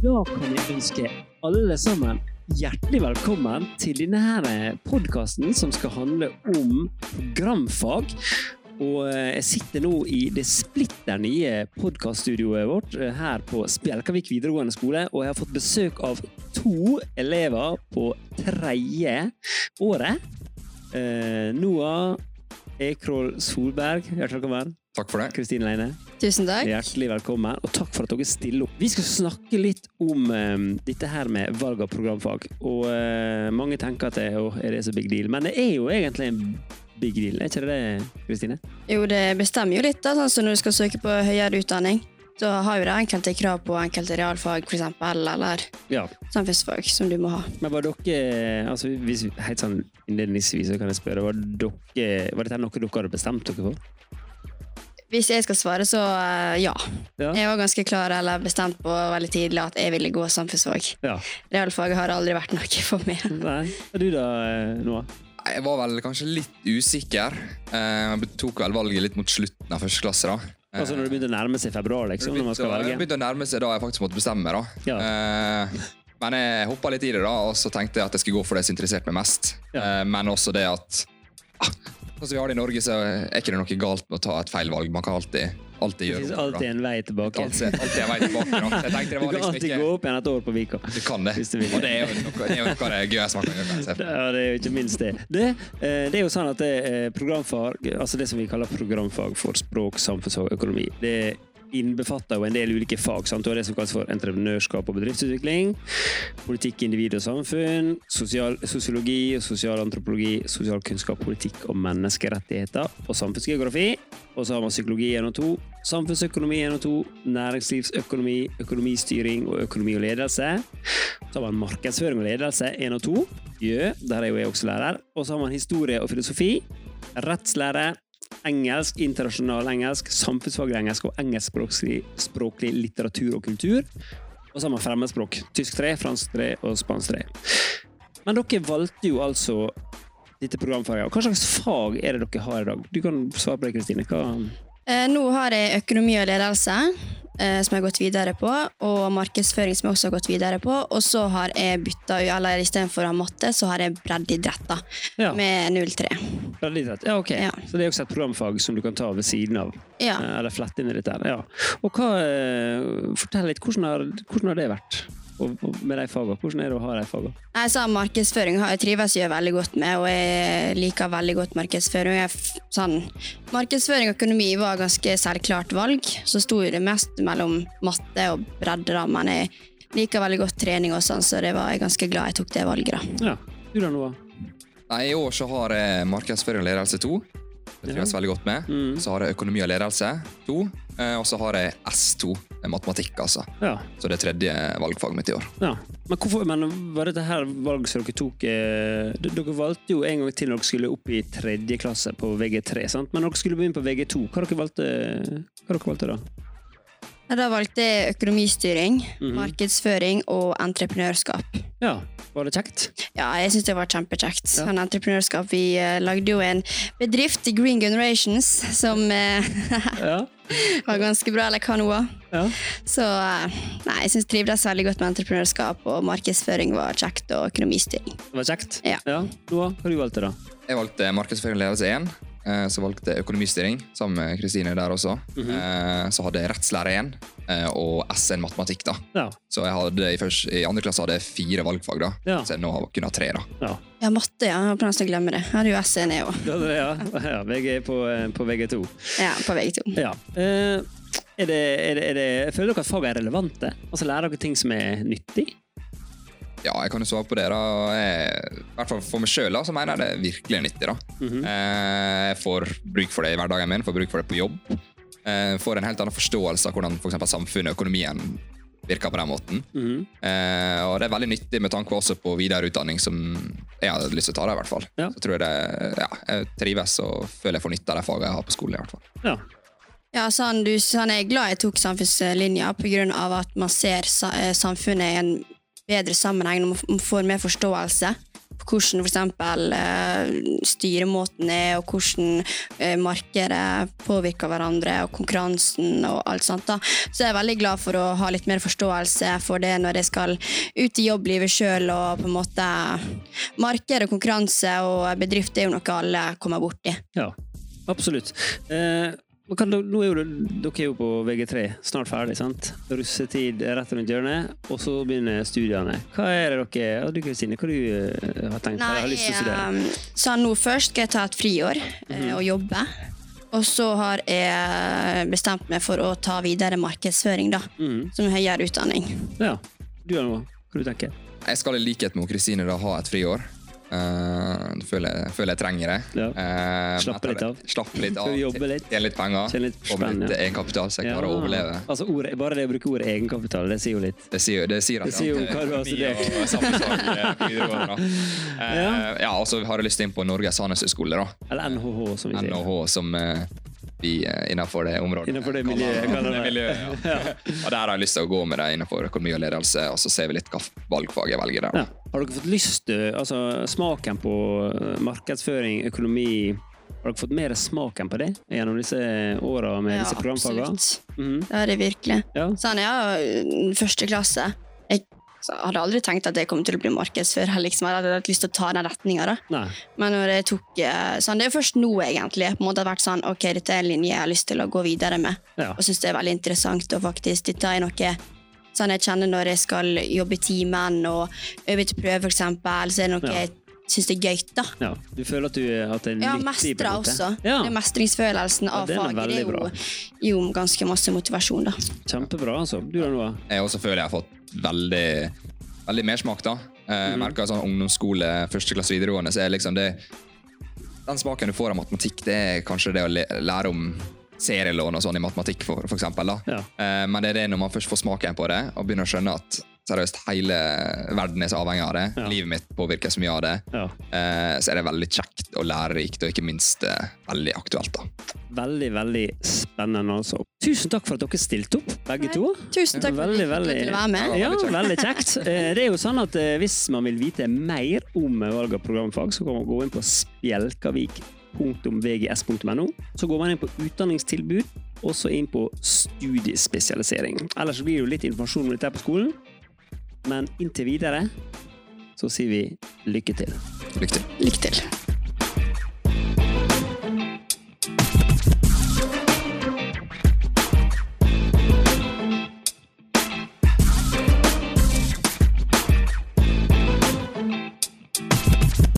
Da kan jeg ønske alle sammen hjertelig velkommen til denne podkasten som skal handle om programfag. Og eh, jeg sitter nå i det splitter nye podkaststudioet vårt eh, her på Spjelkavik videregående skole, og jeg har fått besøk av to elever på tredje året. Eh, Noah Ekroll Solberg, hjertelig velkommen. Takk for det. Kristine Leine. Tusen takk. Hjertelig velkommen, og takk for at dere stiller opp. Vi skal snakke litt om eh, dette her med valg av programfag. Og uh, mange tenker at det, oh, er det så big deal, men det er jo egentlig en big deal, er ikke det det, Kristine? Jo, det bestemmer jo litt, da, sånn som når du skal søke på høyere utdanning. Så har jo det enkelte krav på enkelte realfag, eksempel, eller Ja. samfunnsfag, som du må ha. Men var dere altså hvis, vi- Helt sånn innledningsvis så kan jeg spørre, var, dere, var dette noe dere hadde bestemt dere for? Hvis jeg skal svare, så eh, ja. Ja. Jeg var ganske klar eller bestemt på veldig tidlig at jeg ville gå samfunnsfag. Ja. Realfaget har aldri vært noe for meg. Nei. Er du da, eh, Noah? Jeg var vel kanskje litt usikker. Eh, Jeg tok vel valget litt mot slutten av første klasse. da. Eh, Altså når det begynte å nærme seg februar, liksom, når man skal Det velge? begynte å nærme seg da jeg faktisk måtte bestemme meg. da. Ja. Eh, Men jeg hoppa litt i det, da, og så tenkte jeg at jeg skulle gå for det som interesserte meg mest. Ja. Eh, Men også det at ah, Sånn som vi har det i Norge, så er ikke det noe galt med å ta et feil valg. Man kan alltid, alltid gjøre det, alltid en vei tilbake. Alltid, alltid en vei tilbake. Da. Jeg det var Du kan liksom alltid ikke gå opp igjen et år på Vika. Du kan det. Du. Og det er jo noe, det er jo noe av det gøyeste man kan gjøre. Ja, det er jo ikke minst det. Det, eh, det er jo sånn at det er programfag, altså det som vi kaller programfag for språk, samfunnsfag og økonomi, det innbefatter jo en del ulike fag. Sant? Du har det som kalles for entreprenørskap og bedriftsutvikling, politikk, individ og samfunn, sosial, sosiologi og sosialantropologi, sosialkunnskap, politikk og menneskerettigheter og samfunnsgeografi. Og så har man psykologi 1 og 2, samfunnsøkonomi 1 og 2, næringslivsøkonomi, økonomistyring og økonomi og ledelse. Så har man markedsføring og ledelse 1 og 2. Jø, der er jo jeg også lærer. Og så har man historie og filosofi, rettslære, engelsk, internasjonal engelsk, samfunnsfaglig engelsk og engelskspråklig språklig litteratur og kultur. Og så har man fremmedspråk. Tysk 3, fransk 3 og spansk 3. Men dere valgte jo altså dette programfaget. Og Hva slags fag er det dere har i dag? Du kan svare på det, Kristine. Eh, Nå har jeg økonomi og ledelse, eh, som jeg har gått videre på, og markedsføring, som jeg også har gått videre på. Og så har jeg bytta eller istedenfor å ha matte, så har jeg breddeidrett, da, Ja, med 03. breddeidrett. Ja, ok. Ja. Så det er også et programfag som du kan ta ved siden av. Ja. Eh, Eller flette inn i dette. her, Ja. Og hva, eh, Fortell litt, hvordan har, hvordan har det vært og, med de fagene? Hvordan er det å ha de fagene? Jeg sa markedsføring har jeg trives gjør veldig godt med, og jeg liker veldig godt markedsføring. Jeg, sånn, markedsføring og økonomi var ganske selvklart valg. Så sto det mest mellom matte og bredde, men jeg liker veldig godt trening og sånn, så det var jeg ganske glad jeg tok det valget. da. Ja. Du da, Noah? Nei, I år så har jeg markedsføring og ledelse 2. Det trives ja. veldig godt med. Mm. Så har jeg økonomi og ledelse 2. eh, Og så har jeg S2, eh, matematikk, altså. Ja. Så det er tredje valgfaget mitt i år. ja. Men, hvorfor, men var dette her valg som dere tok eh, Dere valgte jo en gang til når dere skulle opp i tredje klasse på VG3, sant? men når dere skulle begynne på VG2, hva dere valgte, hva dere valgte da? Ja, Da valgte jeg økonomistyring, Mhm. markedsføring og entreprenørskap. Ja, Var det kjekt? Ja, jeg syns det var kjempekjekt. Ja. Sånn entreprenørskap. Vi uh, lagde jo en bedrift, i Green Generations, som uh, Ja. var ganske bra, eller hva nå ja. Så uh, nei, jeg syns trivdes veldig godt med entreprenørskap, og markedsføring var kjekt, og økonomistyring. Det var kjekt? Ja. Noah, hva du valgte da? Jeg valgte markedsføring og ledelse 1. eh, Så valgte jeg økonomistyring, sammen med Kristine der også. Mhm. Eh, Så hadde jeg rettslære 1 eh, og S1 matematikk. da. Ja. Så jeg hadde i, først, i andre klasse hadde jeg fire valgfag, da. Ja. så jeg nå kun har tre. da. ja. Ja, matte, ja. Jeg prøver nesten å glemme det. Jeg hadde jo SN, jeg òg. Ja, ja. ja VG er på, på VG2. Ja, på VG2. Ja. Eh, er det, er det, er det, føler dere at faget er relevante? Altså Lærer dere ting som er nyttig? Ja, jeg kan jo svare på det. da. Jeg, hvert fall For meg sjøl mener jeg det er virkelig nyttig. da. Mhm. Eh, Jeg får bruk for det i hverdagen min, får bruk for det på jobb. Eh, Får en helt annen forståelse av hvordan for eksempel, samfunnet og økonomien virker på den måten. Mhm. Eh, og det er veldig nyttig med tanke også på videre utdanning, som jeg hadde lyst til å ta. det i hvert fall. Ja. Så tror jeg det, ja, jeg trives og føler jeg får nytte av de fagene jeg har på skolen. i hvert fall. Ja. Ja, sånn, du, sånn, Jeg er glad jeg tok samfunnslinja pga. at man ser samfunnet i en bedre sammenheng, og man får mer forståelse hvordan f.eks. Uh, styremåten er, og hvordan uh, markedet påvirker hverandre, og konkurransen og alt sånt. da. Så jeg er veldig glad for å ha litt mer forståelse for det når jeg skal ut i jobblivet sjøl, og på en måte Marked og konkurranse og bedrift er jo noe alle kommer borti. Ja, absolutt. Eh, kan, nå er jo, dere er jo på VG3, snart ferdig, sant? Russetid er rett rundt hjørnet, og så begynner studiene. Hva er det dere og Du Kristine, hva du eh, har tenkt eller har lyst til å studere? um, så nå først skal jeg ta et friår eh, og jobbe. Og så har jeg bestemt meg for å ta videre markedsføring, da. Mm. Som høyere utdanning. Ja. Du har noe? Hva du tenker Jeg skal i likhet med Kristine da ha et friår. Uh, føler, jeg, føler jeg trenger det. Ja. Uh, Slappe litt av. Slappe litt av. Litt? Tjene litt penger. Tjene litt spenn, litt egenkapital, så jeg klarer å overleve. Altså, ordet, bare det å bruke ordet egenkapital, det sier jo litt. Det sier, det sier, at Det sier jo hva du har studert. eh. Eh, Ja. ja, og så har jeg lyst inn på Norges handelshøyskole. Eller NHH, som vi sier. NHH, som eh, vi eh, innenfor det området Innenfor det miljøet, kaller det. det miljøet, ja. Og der har jeg lyst til å gå med det innenfor økonomi og ledelse, og så ser vi litt hva valgfag jeg velger der. Ja. Har dere fått lyst til altså, smaken på eh, markedsføring, økonomi Har dere fått mer smaken på det gjennom disse åra med disse programfagene? absolutt. Mhm. Det har jeg virkelig. Ja. Sånn, ja, første klasse. Jeg så jeg hadde aldri tenkt at jeg kom til å bli markedsfører. Liksom. Jeg hadde hatt lyst til å ta den retninga. Men når jeg tok, eh, sånn, det er først nå egentlig på en måte har vært sånn, ok, dette er en linje jeg har lyst til å gå videre med. Ja. Og syns det er veldig interessant. Og faktisk, dette er noe sånn jeg kjenner når jeg skal jobbe i timen og øve til prøve, eksempel, så er det noe Ja. jeg syns er gøy. da. ja. Du føler at, du, har hatt en Ja, nyttig? på en mestre også. Ja. Det er mestringsfølelsen av er faget. Det er jo, jo ganske masse motivasjon, da. Kjempebra, altså. Du da, Noah? Jeg også føler jeg har fått veldig, veldig mersmak. da. Jeg merker sånn ungdomsskole, første klasse videregående, så er liksom det Den smaken du får av matematikk, det er kanskje det å lære om serielån og sånn i matematikk, for, for eksempel. Da. Ja. Eh, Men det er det når man først får smaken på det, og begynner å skjønne at seriøst hele verden er så avhengig av det, Ja. livet mitt påvirker så mye av det, Ja. eh, så er det veldig kjekt og lærerikt, og ikke minst eh, veldig aktuelt. da. Veldig, veldig spennende, altså. Tusen takk for at dere stilte opp, begge Nei, to. Tusen takk for at dere veldig- å være med. Ja, veldig kjekt. veldig kjekt. Eh, Det er jo sånn at eh, Hvis man vil vite mer om valg av programfag, så kan man gå inn på spjelkavik.vgs.no. Så går man inn på utdanningstilbud, og så inn på studiespesialisering. Ellers blir det jo litt informasjon om dette på skolen, men inntil videre så sier vi lykke til. Lykke til. Lykke til.